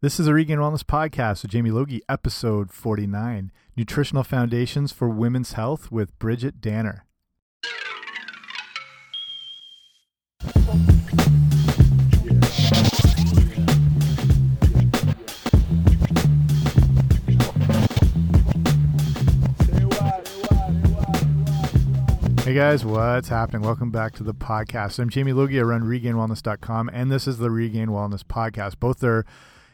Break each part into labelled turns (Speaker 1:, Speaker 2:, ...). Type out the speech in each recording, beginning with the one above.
Speaker 1: This is a Regained Wellness podcast with Jamie Logie, episode 49 Nutritional Foundations for Women's Health with Bridgit Danner. Hey guys, what's happening? Welcome back to the podcast. I'm Jamie Logie. I run regainedwellness.com, and this is the Regained Wellness podcast. Both are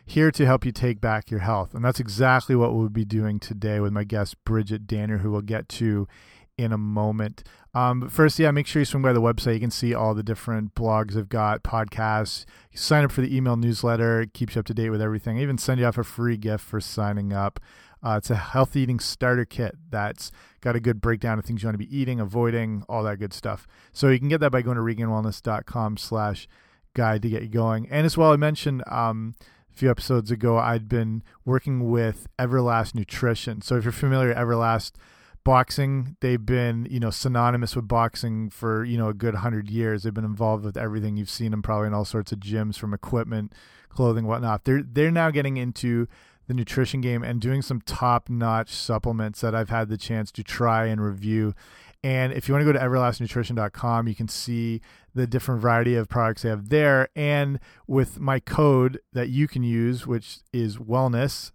Speaker 1: here to help you take back your health. And that's exactly what we'll be doing today with my guest, Bridgit Danner, who we'll get to in a moment. Um, but first, yeah, make sure you swing by the website. You can see all the different blogs I've got, podcasts. Sign up for the email newsletter. It keeps you up to date with everything. I even send you off a free gift for signing up. Uh, it's a healthy eating starter kit that's got a good breakdown of things you want to be eating, avoiding, all that good stuff. So you can get that by going to regainedwellness.com slash guide to get you going. And as well, I mentioned um, – few episodes ago, I'd been working with Everlast Nutrition. So if you're familiar, with Everlast boxing, they've been you know synonymous with boxing for you know a good hundred years. They've been involved with everything. You've seen them probably in all sorts of gyms, from equipment, clothing, whatnot. They're they're now getting into the nutrition game and doing some top notch supplements that I've had the chance to try and review. And if you want to go to everlastnutrition.com, you can see the different variety of products they have there. And with my code that you can use, which is wellness,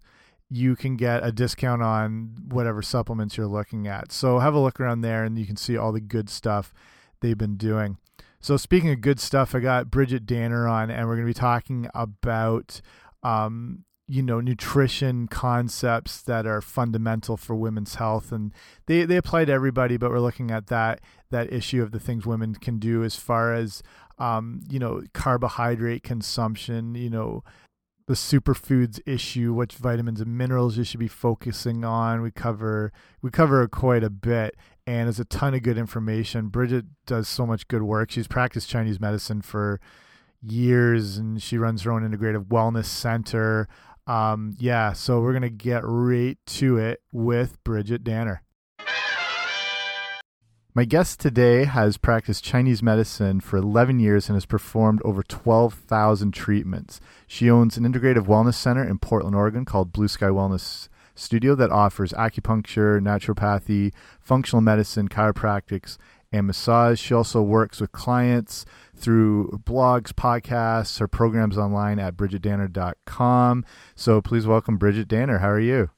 Speaker 1: you can get a discount on whatever supplements you're looking at. So have a look around there and you can see all the good stuff they've been doing. So speaking of good stuff, I got Bridgit Danner on, and we're going to be talking about um, you know nutrition concepts that are fundamental for women's health and they they apply to everybody but we're looking at that that issue of the things women can do as far as um, you know carbohydrate consumption you know the superfoods issue which vitamins and minerals you should be focusing on. We cover we cover quite a bit and there's a ton of good information. Bridgit does so much good work. She's practiced chinese medicine for years and she runs her own integrative wellness center um, yeah, so we're gonna get right to it with Bridgit Danner. My guest today has practiced Chinese medicine for 11 years and has performed over 12,000 treatments. She owns an integrative wellness center in Portland, Oregon called Blue Sky Wellness Studio that offers acupuncture, naturopathy, functional medicine, chiropractics, and massage. She also works with clients through blogs, podcasts, her programs online at bridgitdanner.com. So please welcome Bridgit Danner. How are you?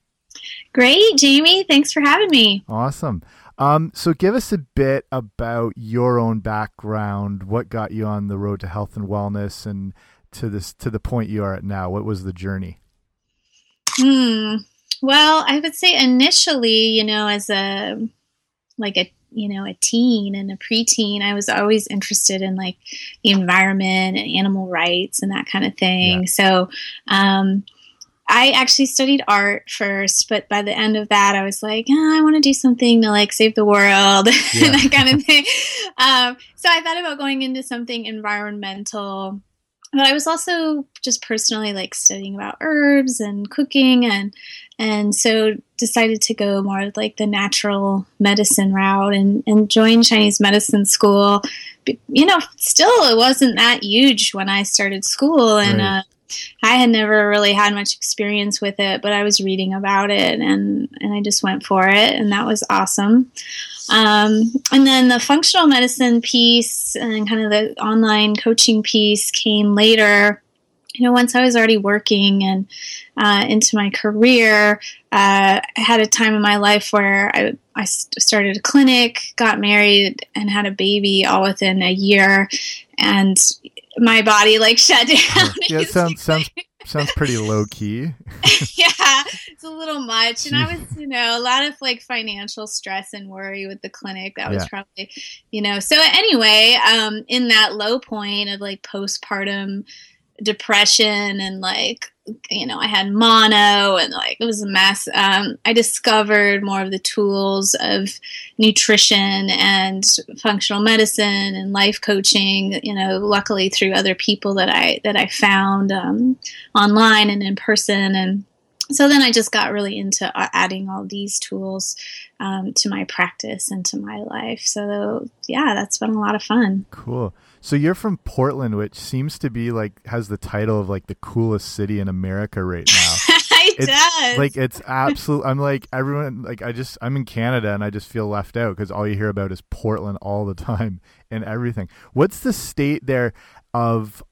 Speaker 2: Great, Jamie. Thanks for having me.
Speaker 1: Awesome. Um, so give us a bit about your own background. What got you on the road to health and wellness and to this to the point you are at now? What was the journey?
Speaker 2: Hmm. Well, I would say initially, you know, as a like a you know a teen and a preteen i was always interested in like the environment and animal rights and that kind of thing yeah. so um, i actually studied art first but by the end of that i was like oh, i want to do something to like save the world yeah. and that kind of thing um, so i thought about going into something environmental but I was also just personally like studying about herbs and cooking and and so decided to go more like the natural medicine route and and join Chinese medicine school. But, you know, still it wasn't that huge when I started school and right. uh, I had never really had much experience with it, but I was reading about it and and I just went for it and that was awesome. Um, and then the functional medicine piece and kind of the online coaching piece came later. You know, once I was already working and uh, into my career, uh, I had a time in my life where I, I started a clinic, got married, and had a baby all within a year. And my body like shut down.
Speaker 1: Yeah, sounds sounds sounds pretty low key.
Speaker 2: yeah, it's a little much, and I was, you know, a lot of like financial stress and worry with the clinic. That was yeah. probably, you know. So anyway, um, in that low point of like postpartum depression and like you know i had mono and like it was a mess. Um, i discovered more of the tools of nutrition and functional medicine and life coaching you know luckily through other people that i that i found um, online and in person. And so then i just got really into uh, adding all these tools um, to my practice and to my life. So yeah that's been a lot of fun.
Speaker 1: Cool So you're from Portland, which seems to be like has the title of like the coolest city in America right now.
Speaker 2: it
Speaker 1: it's,
Speaker 2: does.
Speaker 1: Like it's absolute. I'm like everyone. Like I just I'm in Canada and I just feel left out because all you hear about is Portland all the time and everything. What's the state there of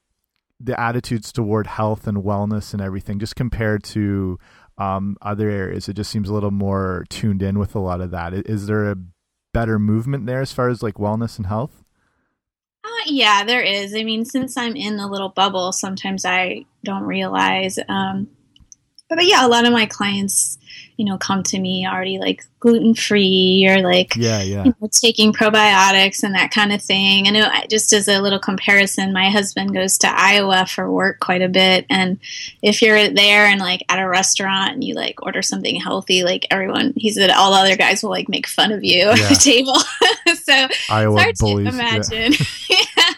Speaker 1: the attitudes toward health and wellness and everything, just compared to um, other areas? It just seems a little more tuned in with a lot of that. Is there a better movement there as far as like wellness and health?
Speaker 2: Yeah, there is. I mean, since I'm in the little bubble, sometimes I don't realize. Um, but, but yeah, a lot of my clients you know, come to me already like gluten free or like
Speaker 1: yeah, yeah,
Speaker 2: you know, taking probiotics and that kind of thing. And it, just as a little comparison, my husband goes to Iowa for work quite a bit, and if you're there and like at a restaurant and you like order something healthy, like everyone, he said all the other guys will like make fun of you yeah. at the table. so
Speaker 1: Iowa
Speaker 2: it's hard
Speaker 1: bullies,
Speaker 2: to imagine. Yeah.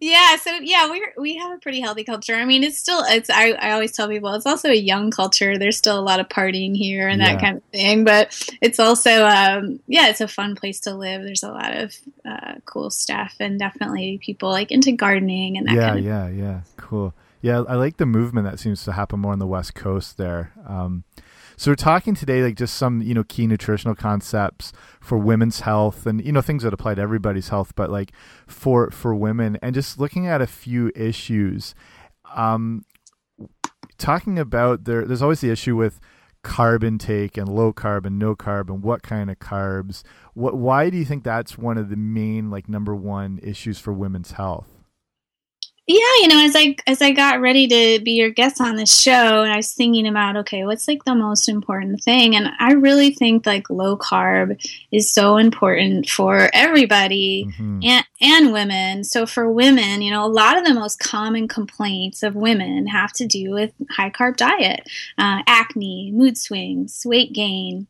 Speaker 2: Yeah so yeah we we have a pretty healthy culture. I mean it's still it's I, I always tell people it's also a young culture. There's still a lot of partying here and yeah. that kind of thing but it's also um, yeah it's a fun place to live. There's a lot of uh, cool stuff and definitely people like into gardening and that
Speaker 1: yeah
Speaker 2: kind of
Speaker 1: yeah yeah. Cool. Yeah i like the movement that seems to happen more on the west coast there. Um, so we're talking today like just some you know key nutritional concepts for women's health and you know things that apply to everybody's health, but like for for women and just looking at a few issues. Um, talking about there, there's always the issue with carb intake and low carb and no carb and what kind of carbs. What why do you think that's one of the main like number one issues for women's health?
Speaker 2: Yeah you know as i as i got ready to be your guest on the show and i was thinking about okay what's like the most important thing? And i really think like low carb is so important for everybody mm-hmm. and and women. So for women you know a lot of the most common complaints of women have to do with high carb diet uh, acne mood swings weight gain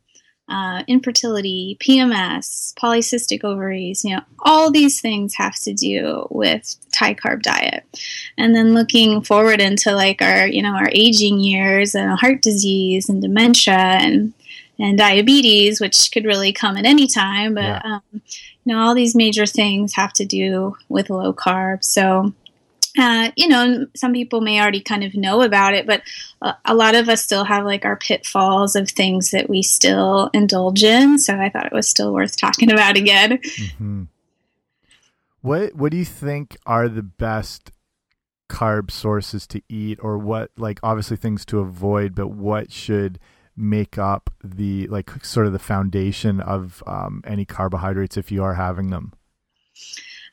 Speaker 2: uh, infertility, PMS, polycystic ovaries, you know, all these things have to do with high carb diet. And then looking forward into like our, you know, our aging years and heart disease and dementia and and diabetes, which could really come at any time, but yeah. um, you know, all these major things have to do with low carb. So uh, you know, some people may already kind of know about it, but a lot of us still have like our pitfalls of things that we still indulge in. So I thought it was still worth talking about again.
Speaker 1: Mm-hmm. What What do you think are the best carb sources to eat, or what like obviously things to avoid, but what should make up the like sort of the foundation of um, any carbohydrates if you are having them?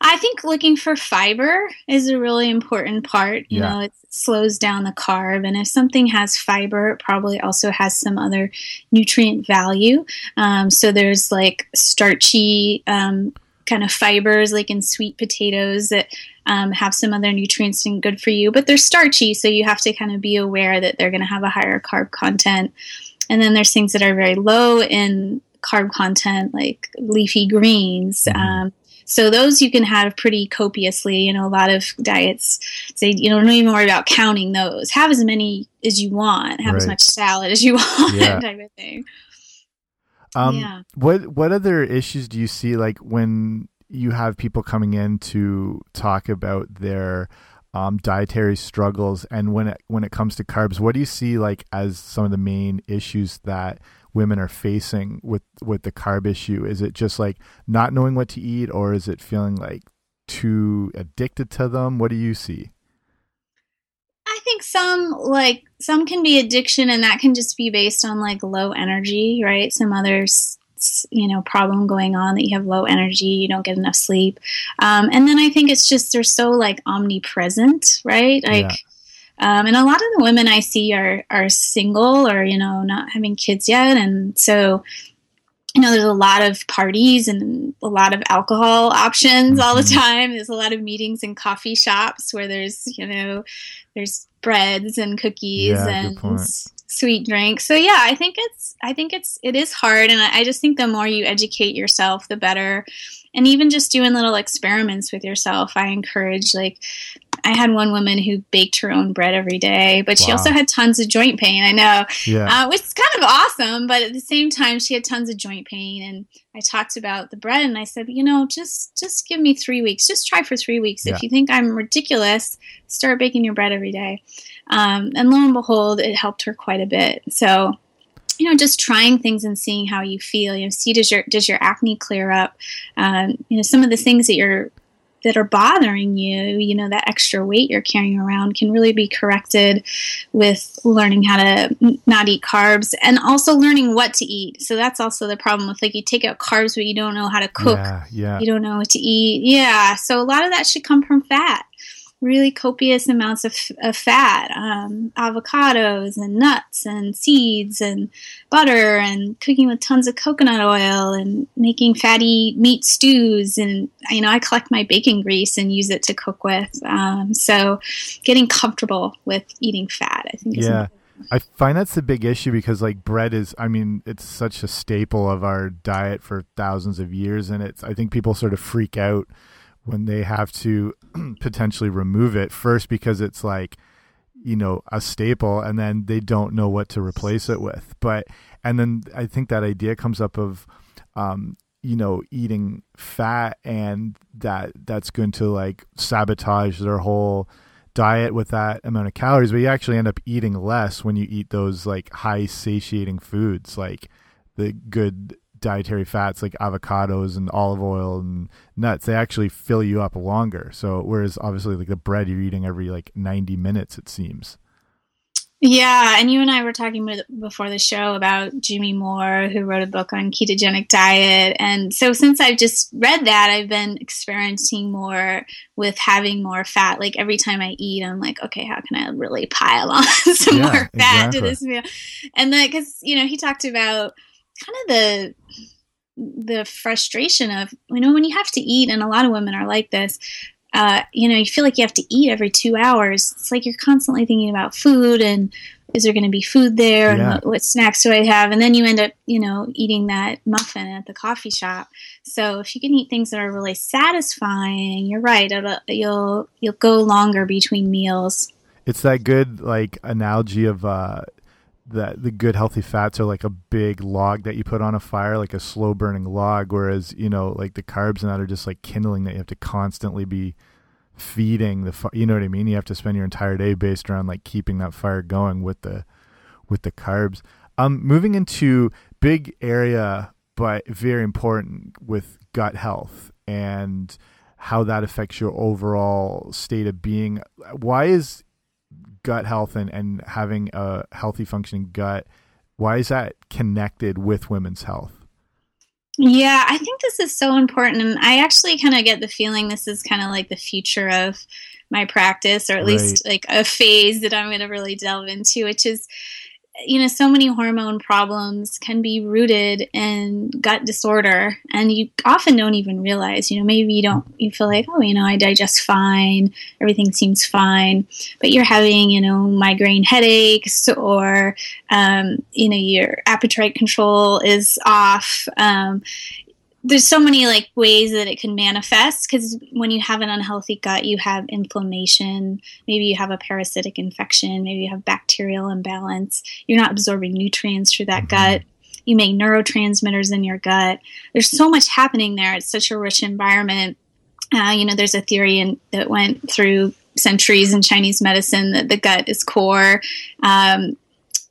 Speaker 2: I think looking for fiber is a really important part. You yeah. know, it slows down the carb. And if something has fiber, it probably also has some other nutrient value. Um, so there's like starchy um, kind of fibers, like in sweet potatoes, that um, have some other nutrients and good for you, but they're starchy. So you have to kind of be aware that they're going to have a higher carb content. And then there's things that are very low in carb content, like leafy greens. Mm-hmm. So those you can have pretty copiously. You know, a lot of diets say, you know, don't even worry about counting those. Have as many as you want. Have right. as much salad as you want, yeah. type of thing.
Speaker 1: Um, yeah. What What other issues do you see like when you have people coming in to talk about their um, dietary struggles, and when it when it comes to carbs, what do you see like as some of the main issues that women are facing with with the carb issue? Is it just like not knowing what to eat, or is it feeling like too addicted to them? What do you see?
Speaker 2: I think some like some can be addiction, and that can just be based on like low energy, right? Some others you know problem going on that you have low energy you don't get enough sleep um, and then i think it's just they're so like omnipresent right like yeah. Um, and a lot of the women I see are are single or you know not having kids yet, and so you know there's a lot of parties and a lot of alcohol options all the mm-hmm. time. There's a lot of meetings in coffee shops where there's you know there's breads and cookies yeah, and sweet drink. So yeah, I think it's I think it's it is hard, and I, I just think the more you educate yourself, the better and even just doing little experiments with yourself i encourage like I had one woman who baked her own bread every day, but she wow. also had tons of joint pain. I know, yeah. uh, which is kind of awesome. But at the same time, she had tons of joint pain, and I talked about the bread, and I said, you know, just just give me three weeks. Just try for three weeks. Yeah. If you think I'm ridiculous, start baking your bread every day. Um, and lo and behold, it helped her quite a bit. So you know, just trying things and seeing how you feel. You know, see does your does your acne clear up? Um, you know, some of the things that you're that are bothering you, you know, that extra weight you're carrying around can really be corrected with learning how to not eat carbs and also learning what to eat. So that's also the problem with like you take out carbs, but you don't know how to cook.
Speaker 1: Yeah, yeah.
Speaker 2: You don't know what to eat. Yeah. So a lot of that should come from fat really copious amounts of, of fat, um, avocados and nuts and seeds and butter and cooking with tons of coconut oil and making fatty meat stews. And, you know, I collect my bacon grease and use it to cook with. Um, so getting comfortable with eating fat, I think
Speaker 1: yeah. I find that's the big issue because like bread is I mean it's such a staple of our diet for thousands of years and it's I think people sort of freak out when they have to potentially remove it first because it's like you know a staple and then they don't know what to replace it with. But and then i think that idea comes up of um you know eating fat and that that's going to like sabotage their whole diet with that amount of calories. But you actually end up eating less when you eat those like high satiating foods like the good dietary fats like avocados and olive oil and nuts they actually fill you up longer. So whereas obviously like the bread you're eating every like 90 minutes it seems.
Speaker 2: Yeah and you and i were talking before the show about jimmy moore who wrote a book on ketogenic diet. And so since i've just read that i've been experimenting more with having more fat. Like every time i eat i'm like okay how can i really pile on some yeah, more fat exactly. to this meal? And then because you know he talked about kind of the the frustration of you know when you have to eat and a lot of women are like this uh, you know you feel like you have to eat every two hours. It's like you're constantly thinking about food and is there going to be food there yeah. and what, what, snacks do i have? And then you end up you know eating that muffin at the coffee shop. So if you can eat things that are really satisfying you're right you'll you'll go longer between meals.
Speaker 1: It's that good like analogy of uh that the good healthy fats are like a big log that you put on a fire, like a slow burning log, whereas you know like the carbs and that are just like kindling that you have to constantly be feeding the you know what I mean. You have to spend your entire day based around like keeping that fire going with the with the carbs. Um, moving into big area but very important with gut health and how that affects your overall state of being. Why is gut health and, and having a healthy functioning gut, why is that connected with women's health?
Speaker 2: Yeah, I think this is so important. And I actually kind of get the feeling this is kind of like the future of my practice, or at right. least like a phase that I'm going to really delve into, which is you know, so many hormone problems can be rooted in gut disorder, and you often don't even realize. You know, maybe you don't, you feel like, oh, you know, I digest fine, everything seems fine, but you're having, you know, migraine headaches, or, um, you know, your appetite control is off. Um, there's so many like ways that it can manifest because when you have an unhealthy gut you have inflammation maybe you have a parasitic infection maybe you have bacterial imbalance you're not absorbing nutrients through that mm-hmm. gut you make neurotransmitters in your gut. There's so much happening there. It's such a rich environment. Uh, you know there's a theory in, that went through centuries in chinese medicine that the gut is core. Um,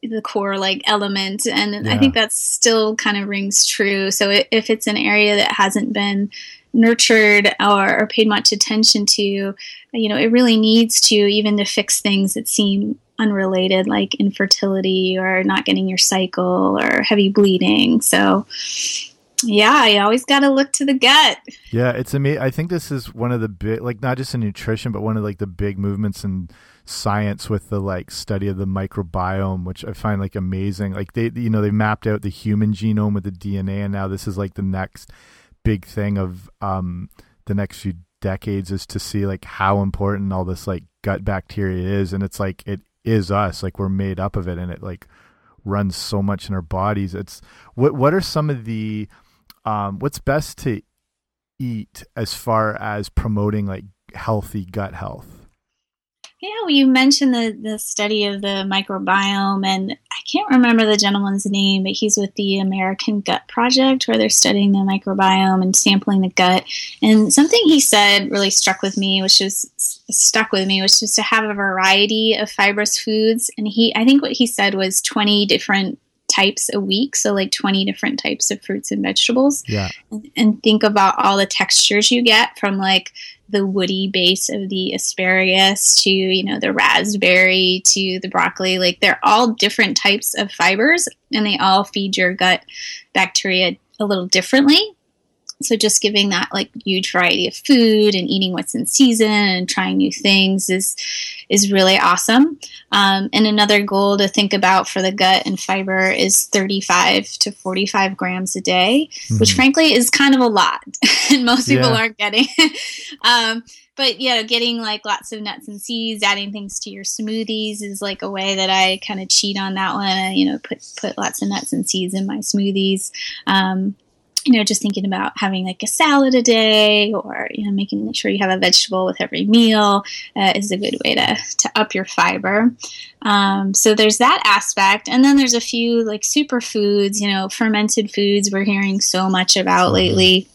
Speaker 2: the core like element and yeah. i think that still kind of rings true so if it's an area that hasn't been nurtured or, or, paid much attention to you know it really needs to even to fix things that seem unrelated like infertility or not getting your cycle or heavy bleeding so yeah, you always got to look to the gut.
Speaker 1: Yeah, it's amazing. I think this is one of the big, like, not just in nutrition, but one of like the big movements in science with the like study of the microbiome, which I find like amazing. Like they, you know, they mapped out the human genome with the DNA, and now this is like the next big thing of um, the next few decades is to see like how important all this like gut bacteria is, and it's like it is us, like we're made up of it, and it like runs so much in our bodies. It's what what are some of the um, what's best to eat as far as promoting like healthy gut health?
Speaker 2: Yeah, well, you mentioned the, the study of the microbiome, and I can't remember the gentleman's name, but he's with the American Gut Project, where they're studying the microbiome and sampling the gut. And something he said really struck with me, which was stuck with me, which was to have a variety of fibrous foods. And he, I think what he said was 20 different types a week so like 20 different types of fruits and vegetables.
Speaker 1: Yeah.
Speaker 2: And, and think about all the textures you get from like the woody base of the asparagus to you know the raspberry to the broccoli. Like they're all different types of fibers and they all feed your gut bacteria a little differently so just giving that like huge variety of food and eating what's in season and trying new things is is really awesome. Um, and another goal to think about for the gut and fiber is 35 to 45 grams a day, mm-hmm. which frankly is kind of a lot, and most people yeah. aren't getting. um, but you know, getting like lots of nuts and seeds, adding things to your smoothies is like a way that I kind of cheat on that one. I, you know, put put lots of nuts and seeds in my smoothies. Um, you know, just thinking about having like a salad a day or, you know, making sure you have a vegetable with every meal uh, is a good way to, to up your fiber. Um, so there's that aspect. And then there's a few like superfoods, you know, fermented foods we're hearing so much about mm-hmm. lately.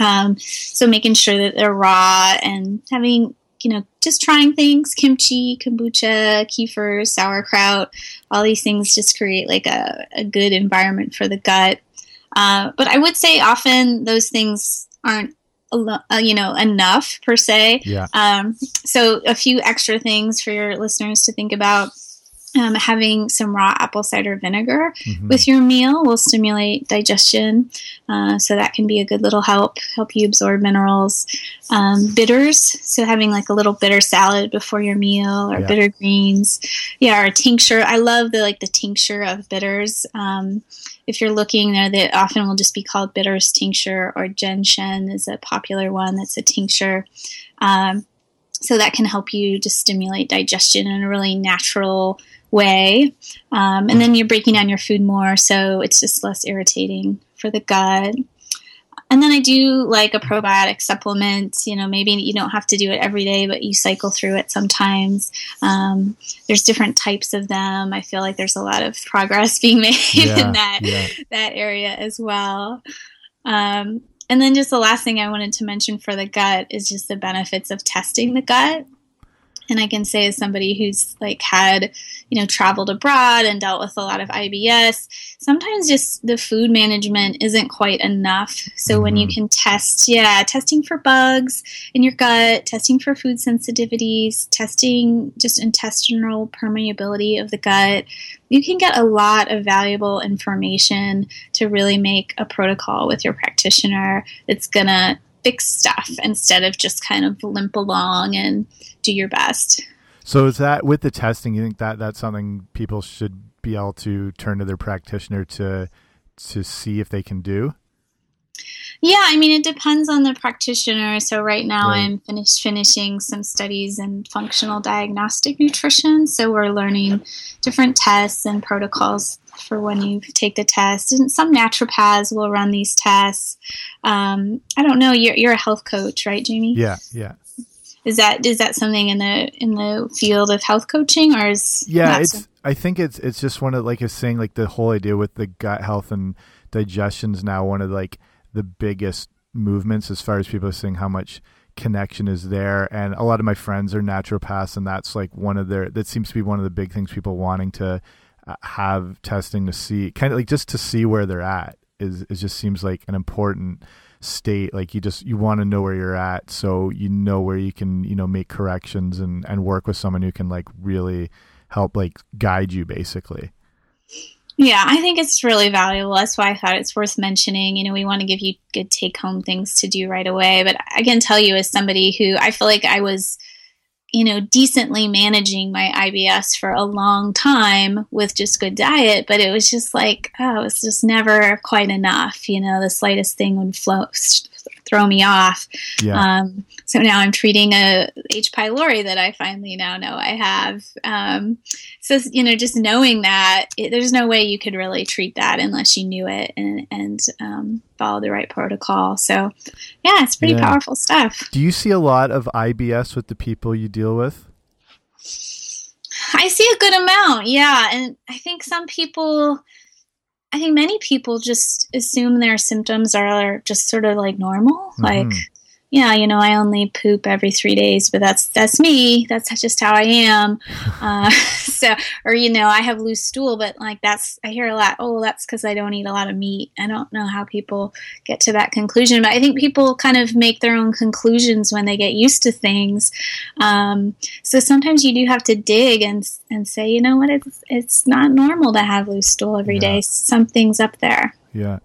Speaker 2: Um, so making sure that they're raw and having, you know, just trying things kimchi, kombucha, kefir, sauerkraut, all these things just create like a, a good environment for the gut. Uh, but I would say often those things aren't uh, you know enough per se.
Speaker 1: Yeah.
Speaker 2: Um, so a few extra things for your listeners to think about um, having some raw apple cider vinegar mm-hmm. with your meal will stimulate digestion, uh, so that can be a good little help help you absorb minerals. Um, bitters, so having like a little bitter salad before your meal, or yeah. bitter greens, yeah, or a tincture. I love the like the tincture of bitters. Um, if you're looking there, that often will just be called bitters tincture, or gentian is a popular one that's a tincture. Um, so that can help you just stimulate digestion in a really natural way. Um, and then you're breaking down your food more, so it's just less irritating for the gut. And then I do like a probiotic supplement. You know, maybe you don't have to do it every day, but you cycle through it sometimes. Um, there's different types of them. I feel like there's a lot of progress being made yeah, in that yeah. that area as well. Um, and then just the last thing I wanted to mention for the gut is just the benefits of testing the gut and I can say as somebody who's like had, you know, traveled abroad and dealt with a lot of IBS, sometimes just the food management isn't quite enough. So mm-hmm. when you mm-hmm. can test, yeah, testing for bugs in your gut, testing for food sensitivities, testing just intestinal permeability of the gut, you can get a lot of valuable information to really make a protocol with your practitioner that's going to fix stuff instead of just kind of limp along and do your best.
Speaker 1: So is that with the testing? You think that that's something people should be able to turn to their practitioner to to see if they can do?
Speaker 2: Yeah, I mean, it depends on the practitioner. So right now, right. I'm finished finishing some studies in functional diagnostic nutrition. So we're learning different tests and protocols for when you take the test. And some naturopaths will run these tests. Um, I don't know. You're you're a health coach, right, Jamie?
Speaker 1: Yeah, yeah.
Speaker 2: Is that is that something in the in the field of health coaching, or is
Speaker 1: yeah? It's so? I think it's it's just one of like I was saying like the whole idea with the gut health and digestion is now one of like the biggest movements as far as people are saying how much connection is there and a lot of my friends are naturopaths and that's like one of their that seems to be one of the big things people wanting to uh, have testing to see kind of like just to see where they're at is it just seems like an important state like you just you want to know where you're at so you know where you can you know make corrections and and work with someone who can like really help like guide you basically
Speaker 2: yeah, I think it's really valuable. That's why I thought it's worth mentioning. You know, we want to give you good take home things to do right away. But I can tell you, as somebody who I feel like I was, you know, decently managing my IBS for a long time with just good diet, but it was just like, oh, it was just never quite enough. You know, the slightest thing would flow, throw me off. Yeah. Um, so now I'm treating a H. pylori that I finally now know I have. Um, so you know, just knowing that it, there's no way you could really treat that unless you knew it and and um, follow the right protocol. So yeah, it's pretty yeah. powerful stuff.
Speaker 1: Do you see a lot of IBS with the people you deal with?
Speaker 2: I see a good amount, yeah. And I think some people, I think many people just assume their symptoms are just sort of like normal. Mm-hmm. Like, yeah, you know, I only poop every three days, but that's that's me. That's just how I am. Uh, so, or you know, I have loose stool, but like that's I hear a lot. Oh, that's because I don't eat a lot of meat. I don't know how people get to that conclusion, but I think people kind of make their own conclusions when they get used to things. Um, so sometimes you do have to dig and and say, you know what, it's it's not normal to have loose stool every yeah. day. Something's up there.
Speaker 1: Yeah,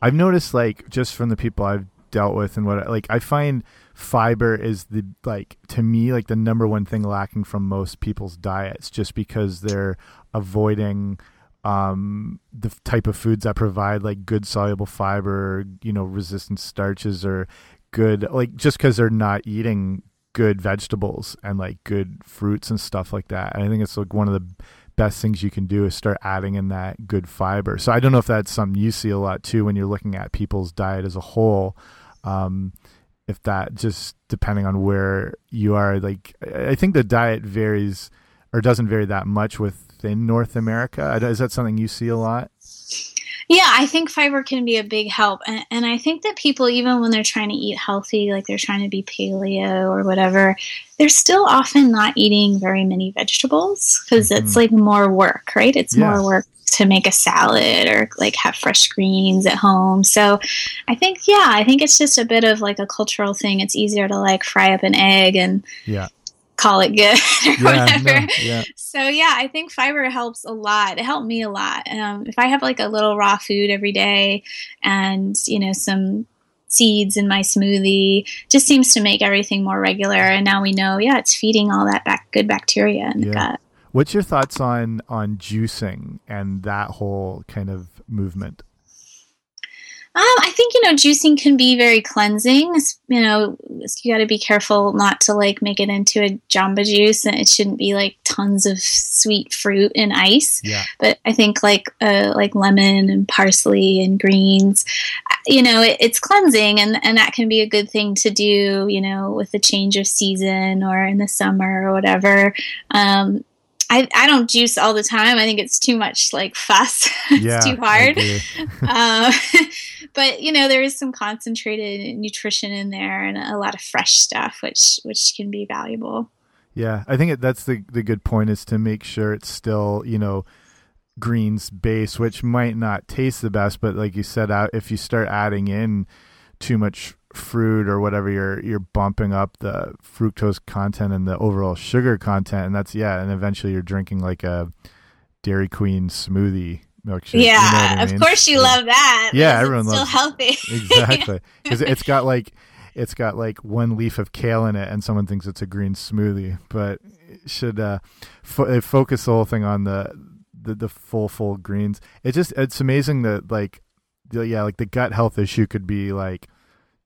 Speaker 1: I've noticed like just from the people I've dealt with and what like I find fiber is the like to me like the number one thing lacking from most people's diets just because they're avoiding um the type of foods that provide like good soluble fiber you know resistant starches or good like just because they're not eating good vegetables and like good fruits and stuff like that. And i think it's like one of the best things you can do is start adding in that good fiber so i don't know if that's something you see a lot too when you're looking at people's diet as a whole um, if that just depending on where you are, like I think the diet varies or doesn't vary that much within North America. Is that something you see a lot?
Speaker 2: Yeah, I think fiber can be a big help. And, and, I think that people, even when they're trying to eat healthy, like they're trying to be paleo or whatever, they're still often not eating very many vegetables because mm-hmm. it's like more work, right? It's yeah. more work to make a salad or like have fresh greens at home. So I think, yeah, I think it's just a bit of like a cultural thing. It's easier to like fry up an egg and
Speaker 1: yeah.
Speaker 2: Call it good or yeah, whatever. No, yeah. So yeah, I think fiber helps a lot. It helped me a lot. Um, if I have like a little raw food every day and, you know, some seeds in my smoothie just seems to make everything more regular and now we know yeah it's feeding all that back good bacteria in the gut
Speaker 1: What's your thoughts on on juicing and that whole kind of movement?
Speaker 2: Um, I think you know juicing can be very cleansing. You know, you got to be careful not to like make it into a jamba juice, and it shouldn't be like tons of sweet fruit and ice.
Speaker 1: Yeah.
Speaker 2: But I think like uh, like lemon and parsley and greens, uh, you know, it, it's cleansing, and and that can be a good thing to do. You know, with the change of season or in the summer or whatever. Um, I, I don't juice all the time. I think it's too much like fuss. it's yeah, too hard. uh, but you know, there is some concentrated nutrition in there and a lot of fresh stuff, which which can be valuable.
Speaker 1: Yeah, I think that's the the good point is to make sure it's still you know greens base, which might not taste the best, but like you said, out if you start adding in too much fruit or whatever you're you're bumping up the fructose content and the overall sugar content and that's yeah and eventually you're drinking like a dairy queen smoothie milkshake
Speaker 2: yeah you know of mean? course you yeah. love that.
Speaker 1: Yeah everyone
Speaker 2: still
Speaker 1: loves
Speaker 2: healthy.
Speaker 1: Exactly. Because it's got like it's got like one leaf of kale in it and someone thinks it's a green smoothie but should uh fo- focus the whole thing on the the, the full full greens. It just it's amazing that like yeah like the gut health issue could be like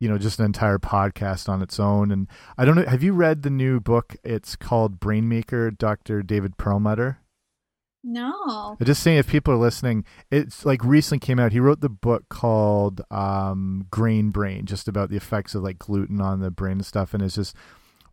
Speaker 1: you know just an entire podcast on its own. And i don't know have you read the new book? It's called brain maker dr david perlmutter
Speaker 2: no.
Speaker 1: I'm just saying if people are listening it's like recently came out he wrote the book called um, grain brain just about the effects of like gluten on the brain and stuff and it's just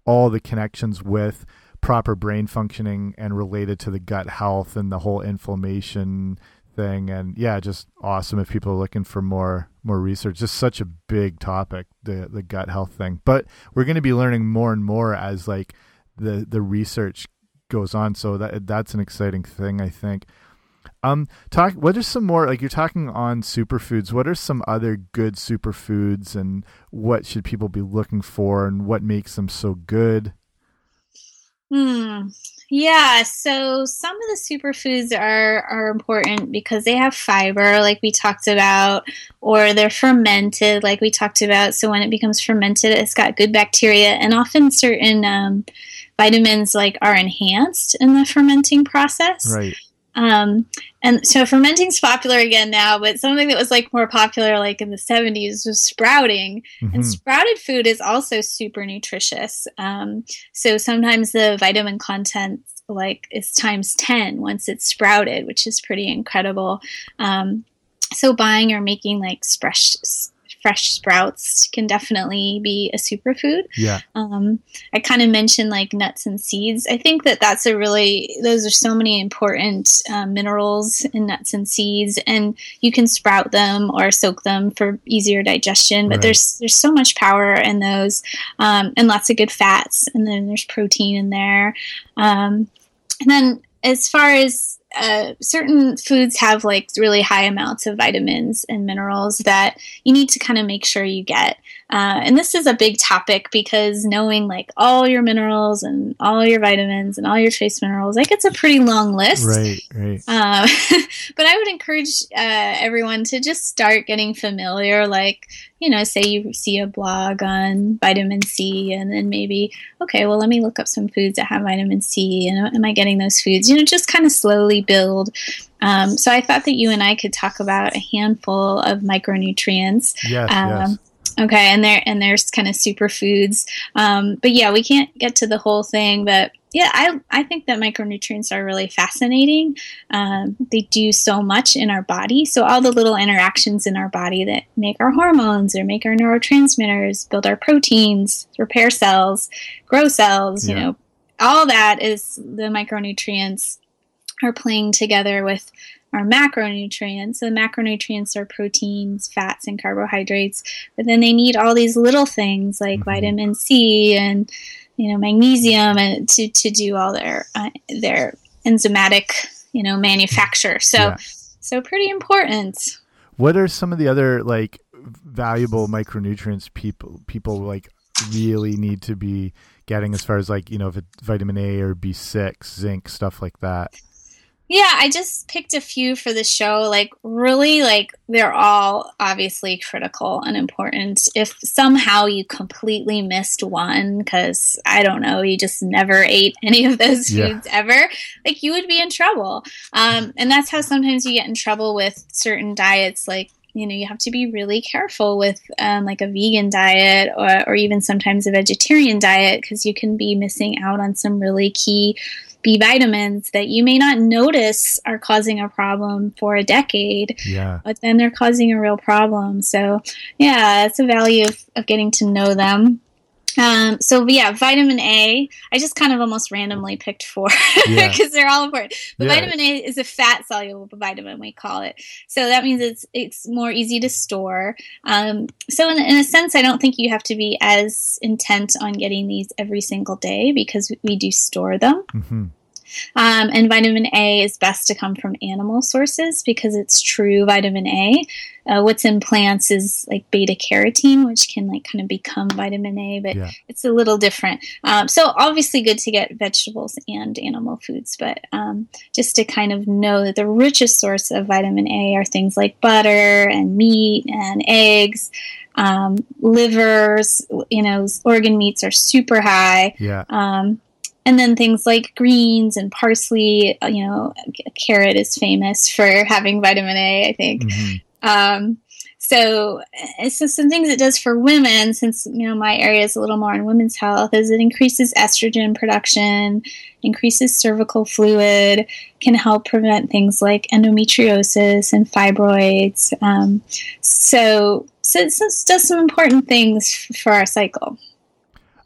Speaker 1: all the connections with proper brain functioning and related to the gut health and the whole inflammation thing and yeah just awesome if people are looking for more more research. Just such a big topic the the gut health thing. But we're going to be learning more and more as like the the research goes on. So that that's an exciting thing i think. Um talk what are some more like you're talking on superfoods. What are some other good superfoods and what should people be looking for and what makes them so good
Speaker 2: hmm yeah, so some of the superfoods are are important because they have fiber, like we talked about, or they're fermented, like we talked about. So when it becomes fermented, it's got good bacteria, and often certain um, vitamins like are enhanced in the fermenting process.
Speaker 1: Right.
Speaker 2: Um, and so fermenting's popular again now, but something that was like more popular like in the 70s was sprouting. Mm-hmm. And sprouted food is also super nutritious. Um, so sometimes the vitamin content like is times 10 once it's sprouted, which is pretty incredible. Um, so buying or making like fresh fresh sprouts can definitely be a superfood.
Speaker 1: Yeah.
Speaker 2: Um, I kind of mentioned like nuts and seeds. I think that that's a really those are so many important uh, minerals in nuts and seeds, and you can sprout them or soak them for easier digestion. But
Speaker 1: Right.
Speaker 2: there's there's so much power in those, um, and lots of good fats, and then there's protein in there. Um, and then as far as uh, certain foods have like really high amounts of vitamins and minerals that you need to kind of make sure you get. Uh, and this is a big topic because knowing like all your minerals and all your vitamins and all your trace minerals, like it's a pretty long list.
Speaker 1: Right. Right.
Speaker 2: Um, but I would encourage uh, everyone to just start getting familiar. Like, you know, say you see a blog on vitamin C, and then maybe, okay, well, let me look up some foods that have vitamin C, and am I getting those foods? You know, just kind of slowly build. Um, so I thought that you and I could talk about a handful of micronutrients.
Speaker 1: Yes.
Speaker 2: Um,
Speaker 1: yes.
Speaker 2: Okay, and there and there's kind of superfoods, um, but yeah, we can't get to the whole thing. But yeah, I I think that micronutrients are really fascinating. Um, they do so much in our body. So all the little interactions in our body that make our hormones or make our neurotransmitters, build our proteins, repair cells, grow cells. You
Speaker 1: Yeah.
Speaker 2: know, all that is the micronutrients are playing together with our macronutrients. So the macronutrients are proteins, fats, and carbohydrates, but then they need all these little things like
Speaker 1: Mhm.
Speaker 2: vitamin C and you know magnesium and to, to do all their uh, their enzymatic you know manufacture. So
Speaker 1: Yeah.
Speaker 2: so pretty important.
Speaker 1: What are some of the other like valuable micronutrients people people like really need to be getting as far as like you know if it's vitamin A or B six, zinc, stuff like that?
Speaker 2: Yeah, I just picked a few for the show. Like, really, like, they're all obviously critical and important. If somehow you completely missed one, because I don't know, you just never ate any of those
Speaker 1: Yeah.
Speaker 2: foods ever, like, you would be in trouble. Um, and that's how sometimes you get in trouble with certain diets. Like, you know, you have to be really careful with um, like a vegan diet or, or even sometimes a vegetarian diet because you can be missing out on some really key B vitamins that you may not notice are causing a problem for a decade,
Speaker 1: Yeah.
Speaker 2: but then they're causing a real problem. So, yeah, it's a value of, of getting to know them. Um, so yeah, vitamin A. I just kind of almost randomly picked four because
Speaker 1: Yeah.
Speaker 2: they're all important. But
Speaker 1: Yeah.
Speaker 2: vitamin A is a fat soluble vitamin, we call it. So that means it's it's more easy to store. Um, so in, in a sense, I don't think you have to be as intent on getting these every single day because we do store them.
Speaker 1: hmm
Speaker 2: Um, and vitamin A is best to come from animal sources because it's true vitamin A. Uh, what's in plants is like beta carotene, which can like kind of become vitamin A, but
Speaker 1: Yeah.
Speaker 2: it's a little different. Um, so obviously good to get vegetables and animal foods, but um, just to kind of know that the richest source of vitamin A are things like butter and meat and eggs. Um, livers, you know, organ meats are super high.
Speaker 1: Yeah.
Speaker 2: Um, and then things like greens and parsley, uh, you know, a carrot is famous for having vitamin A, I think.
Speaker 1: hmm
Speaker 2: Um, so, uh, so some things it does for women, since you know my area is a little more on women's health, is it increases estrogen production, increases cervical fluid, can help prevent things like endometriosis and fibroids. Um, so, so it does some important things f- for our cycle.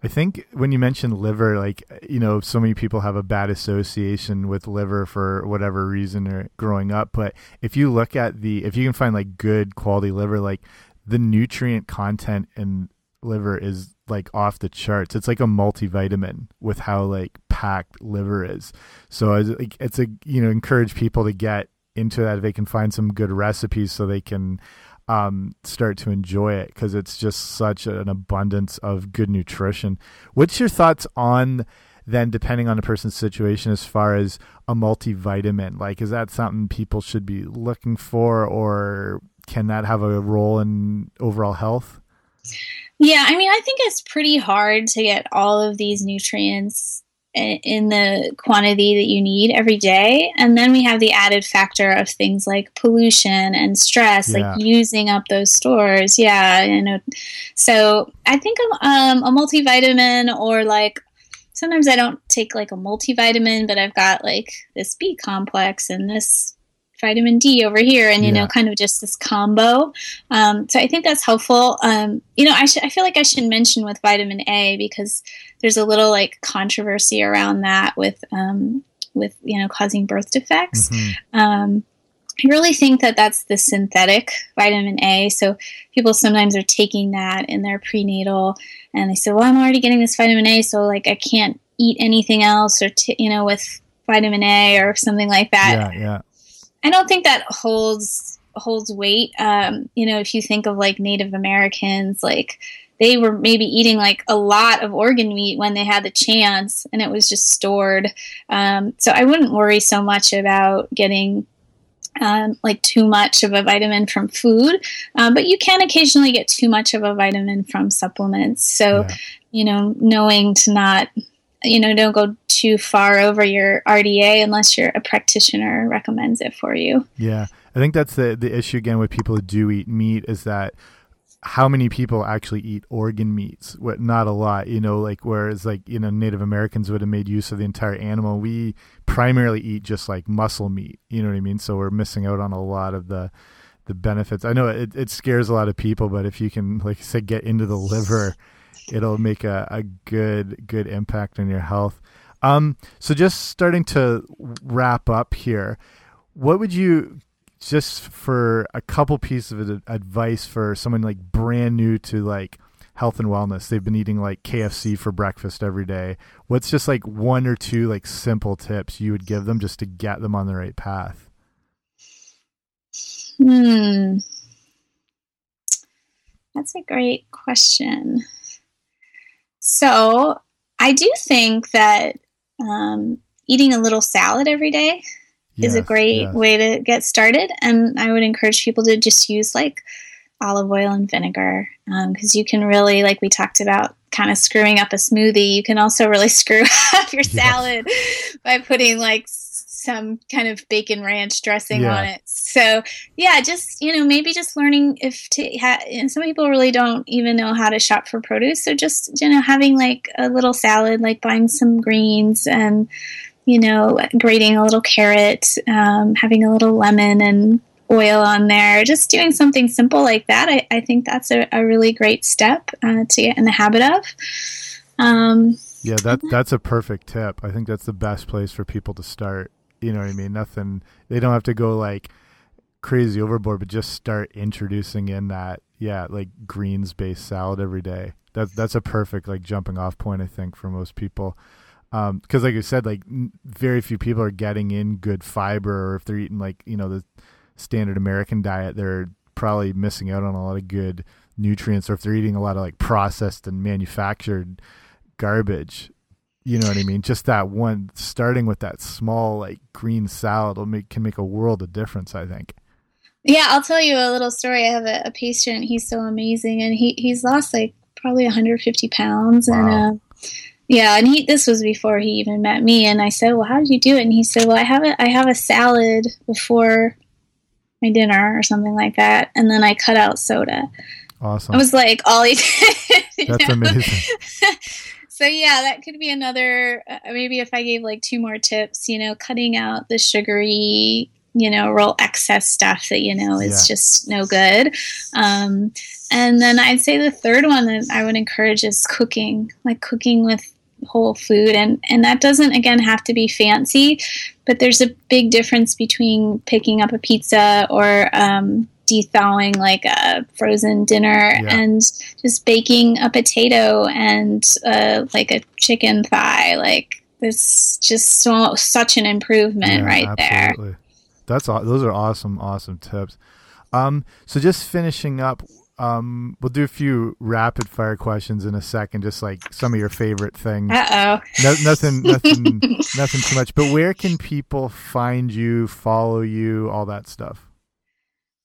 Speaker 1: I think when you mentioned liver, like you know, so many people have a bad association with liver for whatever reason or growing up. But if you look at the, if you can find like good quality liver, like the nutrient content in liver is like off the charts. It's like a multivitamin with how like packed liver is. So it's, like, it's a you know encourage people to get into that if they can find some good recipes so they can um, start to enjoy it because it's just such an abundance of good nutrition. What's your thoughts on then, depending on a person's situation, as far as a multivitamin? Like, is that something people should be looking for, or can that have a role in overall health?
Speaker 2: Yeah, I mean, I think it's pretty hard to get all of these nutrients in the quantity that you need every day. And then we have the added factor of things like pollution and stress,
Speaker 1: Yeah.
Speaker 2: like using up those stores. Yeah, you know. So I think um, a multivitamin or like sometimes I don't take like a multivitamin, but I've got like this B complex and this vitamin D over here, and you
Speaker 1: Yeah.
Speaker 2: know, kind of just this combo. Um, so I think that's helpful. Um, you know, I should I feel like I should mention with vitamin A because there's a little like controversy around that with um, with you know causing birth defects.
Speaker 1: Mhm.
Speaker 2: Um, I really think that that's the synthetic vitamin A. So people sometimes are taking that in their prenatal, and they say, "Well, I'm already getting this vitamin A, so like I can't eat anything else, or t- you know, with vitamin A or something like that."
Speaker 1: Yeah, yeah.
Speaker 2: I don't think that holds holds weight. Um, you know, if you think of like Native Americans, like they were maybe eating like a lot of organ meat when they had the chance, and it was just stored. Um, so I wouldn't worry so much about getting. Um, like too much of a vitamin from food, um, but you can occasionally get too much of a vitamin from supplements. So,
Speaker 1: Yeah.
Speaker 2: you know, knowing to not, you know, don't go too far over your RDA unless you're a practitioner recommends it for you.
Speaker 1: Yeah, I think that's the the issue again with people who do eat meat is that how many people actually eat organ meats? What not a lot, you know. Like whereas like you know Native Americans would have made use of the entire animal. We primarily eat just like muscle meat. You know what I mean? So we're missing out on a lot of the the benefits. I know it, it scares a lot of people, but if you can, like said, get into the liver, it'll make a, a good good impact on your health. Um, so just starting to wrap up here, what would you just for a couple pieces of advice for someone like brand new to like health and wellness? They've been eating like KFC for breakfast every day. What's just like one or two like simple tips you would give them just to get them on the right path?
Speaker 2: Hmm. That's a great question. So, I do think that um, eating a little salad every day is a great
Speaker 1: yes.
Speaker 2: way to get started. And I would encourage people to just use like olive oil and vinegar because you can really, like we talked about, kind of screwing up a smoothie. You can also really screw up your salad by putting like some kind of bacon ranch dressing
Speaker 1: Yeah.
Speaker 2: on it. So yeah, just you know maybe just learning if to ha- and some people really don't even know how to shop for produce. So just you know having like a little salad, like buying some greens and you know, grating a little carrot, um, having a little lemon and oil on there, just doing something simple like that. I, I think that's a, a really great step uh, to get in the habit of. Um,
Speaker 1: Yeah, that that's a perfect tip. I think that's the best place for people to start. You know what I mean? Nothing. They don't have to go like crazy overboard, but just start introducing in that yeah, like greens based salad every day. That's that's a perfect like jumping off point. I think for most people. Um, because, like you said, like very few people are getting in good fiber, or if they're eating like you know the standard American diet, they're probably missing out on a lot of good nutrients. Or if they're eating a lot of like processed and manufactured garbage, you know what I mean? Just that one, starting with that small like green salad, will make can make a world of difference. I think.
Speaker 2: yeah, I'll tell you a little story. I have a, a patient. He's so amazing, and he he's lost like probably 150 pounds,
Speaker 1: Wow.
Speaker 2: and uh, yeah, and he this was before he even met me. And I said, "Well, how did you do it?" And he said, "Well, I have a I have a salad before my dinner or something like that, and then I cut out soda."
Speaker 1: Awesome.
Speaker 2: I was like, all he did.
Speaker 1: That's
Speaker 2: know?
Speaker 1: amazing.
Speaker 2: so yeah, that could be another. Uh, maybe if I gave like two more tips, you know, cutting out the sugary, you know, real excess stuff that you know is
Speaker 1: Yeah.
Speaker 2: just no good. Um, and then I'd say the third one that I would encourage is cooking, like cooking with whole food and and that doesn't again have to be fancy but there's a big difference between picking up a pizza or um, thawing like a frozen dinner
Speaker 1: Yeah.
Speaker 2: and just baking a potato and uh, like a chicken thigh like it's just so such an improvement
Speaker 1: Yeah,
Speaker 2: right there.
Speaker 1: That's those are awesome, awesome tips. Um, so just finishing up, um, we'll do a few rapid fire questions in a second, just like some of your favorite things.
Speaker 2: uh-oh
Speaker 1: No, nothing, nothing, nothing too much. But where can people find you, follow you, all that stuff?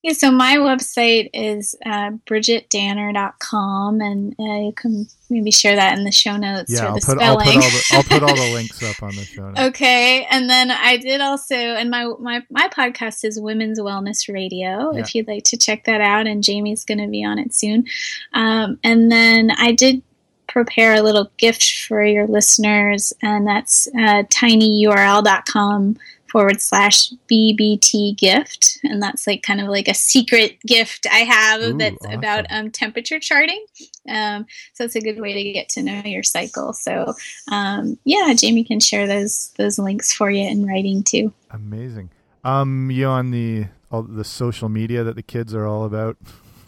Speaker 2: Yeah, so my website is uh, bridgitdanner.com, and uh, you can maybe share that in the show notes
Speaker 1: Yeah,
Speaker 2: or
Speaker 1: I'll
Speaker 2: the
Speaker 1: put, I'll
Speaker 2: spelling.
Speaker 1: put all the, I'll put all the links up on the show. Notes.
Speaker 2: okay, and then I did also, and my my my podcast is Women's Wellness Radio.
Speaker 1: Yeah.
Speaker 2: If you'd like to check that out, and Jamie's going to be on it soon. Um, and then I did prepare a little gift for your listeners, and that's uh, tinyurl.com forward slash BBT gift. And that's like kind of like a secret gift I have
Speaker 1: Ooh,
Speaker 2: that's
Speaker 1: awesome.
Speaker 2: about um, temperature charting. Um, so it's a good way to get to know your cycle. So um, yeah, Jamie can share those those links for you in writing too.
Speaker 1: Amazing. Um, you on the all the social media that the kids are all about?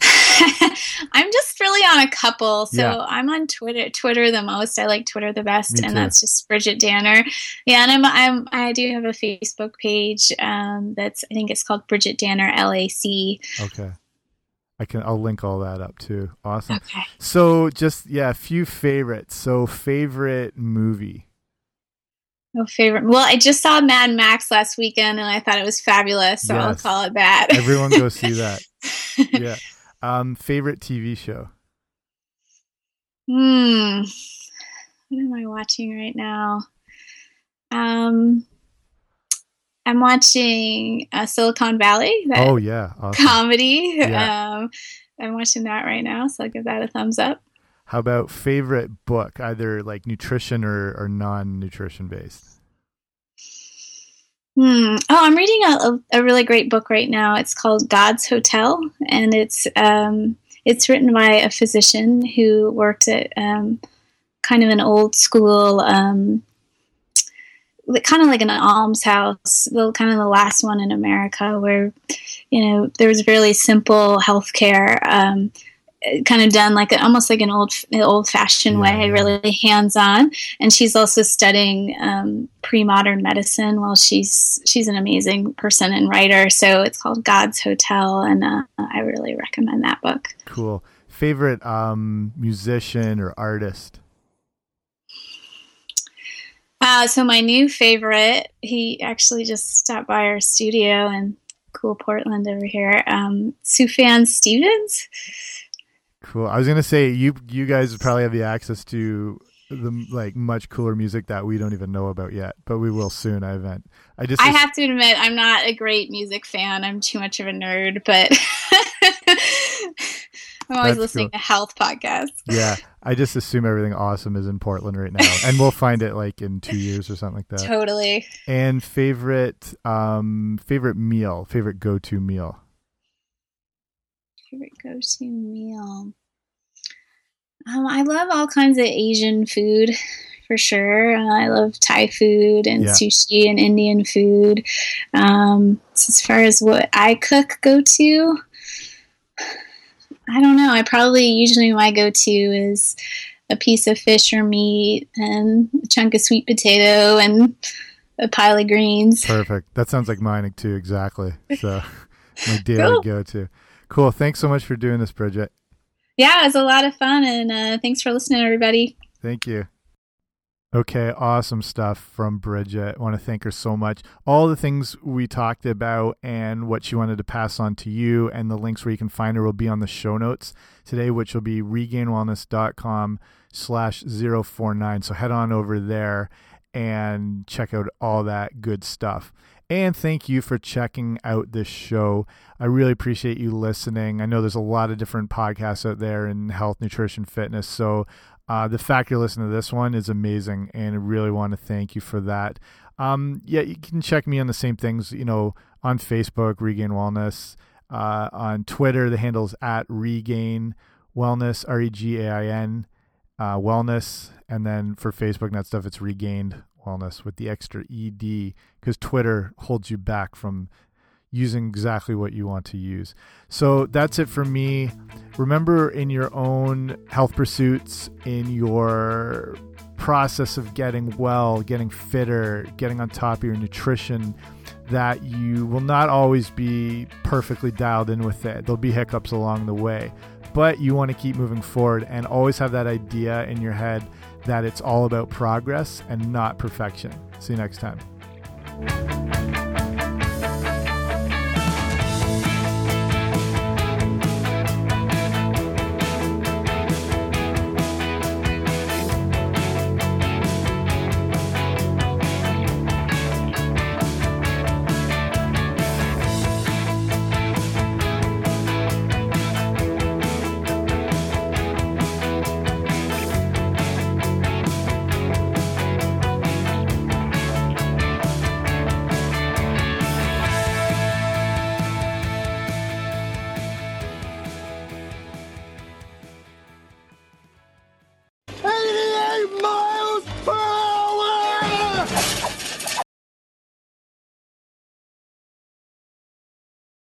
Speaker 2: I'm just really on a couple. So
Speaker 1: Yeah.
Speaker 2: I'm on Twitter, Twitter the most. I like Twitter the best,
Speaker 1: Me
Speaker 2: and
Speaker 1: too.
Speaker 2: that's just Bridgit Danner. Yeah, and I'm, I'm I do have a Facebook page um, that's I think it's called Bridgit Danner LAC.
Speaker 1: Okay. I can I'll link all that up too. Awesome.
Speaker 2: Okay.
Speaker 1: So just yeah, a few favorites. So favorite movie.
Speaker 2: No favorite. Well, I just saw Mad Max last weekend, and I thought it was fabulous. So I'll call it that.
Speaker 1: Everyone go see that. Yeah. Um favorite TV show.
Speaker 2: Hmm. What am I watching right now? Um, I'm watching uh, Silicon Valley. That
Speaker 1: Oh yeah. Awesome.
Speaker 2: comedy.
Speaker 1: Yeah.
Speaker 2: Um, I'm watching that right now, so I'll give that a thumbs up.
Speaker 1: How about favorite book, either like nutrition or, or non nutrition based?
Speaker 2: Hmm. Oh, I'm reading a, a, really great book right now. It's called God's Hotel, and it's um, it's written by a physician who worked at um, kind of an old school, um, kind of like an almshouse, the kind of the last one in America, where you know there was really simple health care. Um, kind of done like almost like an old old fashioned way, really hands on. And she's also studying um, pre modern medicine. Well, she's she's an amazing person and writer. So it's called God's Hotel, and uh, I really recommend that book.
Speaker 1: Cool. Favorite um musician or artist?
Speaker 2: Uh, so my new favorite, he actually just stopped by our studio in cool Portland over here. Um, Sufjan Stevens.
Speaker 1: Cool. I was gonna say you you guys probably have the access to the like much cooler music that we don't even know about yet, but we will soon. I event. I just
Speaker 2: I have to admit, I'm not a great music fan. I'm too much of a nerd, but I'm always
Speaker 1: That's
Speaker 2: listening
Speaker 1: cool.
Speaker 2: to health podcasts.
Speaker 1: yeah. I just assume everything awesome is in Portland right now, and we'll find it like in two years or something like that.
Speaker 2: Totally.
Speaker 1: And favorite um favorite meal, favorite go to meal.
Speaker 2: Favorite go-to meal. Um, I love all kinds of Asian food for sure. Uh, I love Thai food and
Speaker 1: Yeah.
Speaker 2: sushi and Indian food. Um, so as far as what I cook go to, I don't know. I probably usually my go-to is a piece of fish or meat and a chunk of sweet potato and a pile of greens.
Speaker 1: Perfect. That sounds like mine too. Exactly. So my daily
Speaker 2: Cool.
Speaker 1: go to. Cool. Thanks so much for doing this, Bridgit.
Speaker 2: Yeah, it was a lot of fun, and uh, thanks for listening, everybody.
Speaker 1: Thank you. Okay, awesome stuff from Bridgit. I want to thank her so much. All the things we talked about and what she wanted to pass on to you and the links where you can find her will be on the show notes today, which will be regainedwellness.com slash 049. So head on over there and check out all that good stuff. And thank you for checking out this show. I really appreciate you listening. I know there's a lot of different podcasts out there in health, nutrition, fitness. So uh, the fact you're listening to this one is amazing, and I really want to thank you for that. Um, yeah, you can check me on the same things, you know, on Facebook, Regain Wellness. Uh, on Twitter, the handle is at Regain Wellness, R E G A I N uh, Wellness. And then for Facebook and that stuff, it's Regained Wellness with the extra ED because Twitter holds you back from using exactly what you want to use. So that's it for me. Remember, in your own health pursuits, in your process of getting well, getting fitter, getting on top of your nutrition, that you will not always be perfectly dialed in with it. There'll be hiccups along the way, but you want to keep moving forward and always have that idea in your head that it's all about progress and not perfection. See you next time.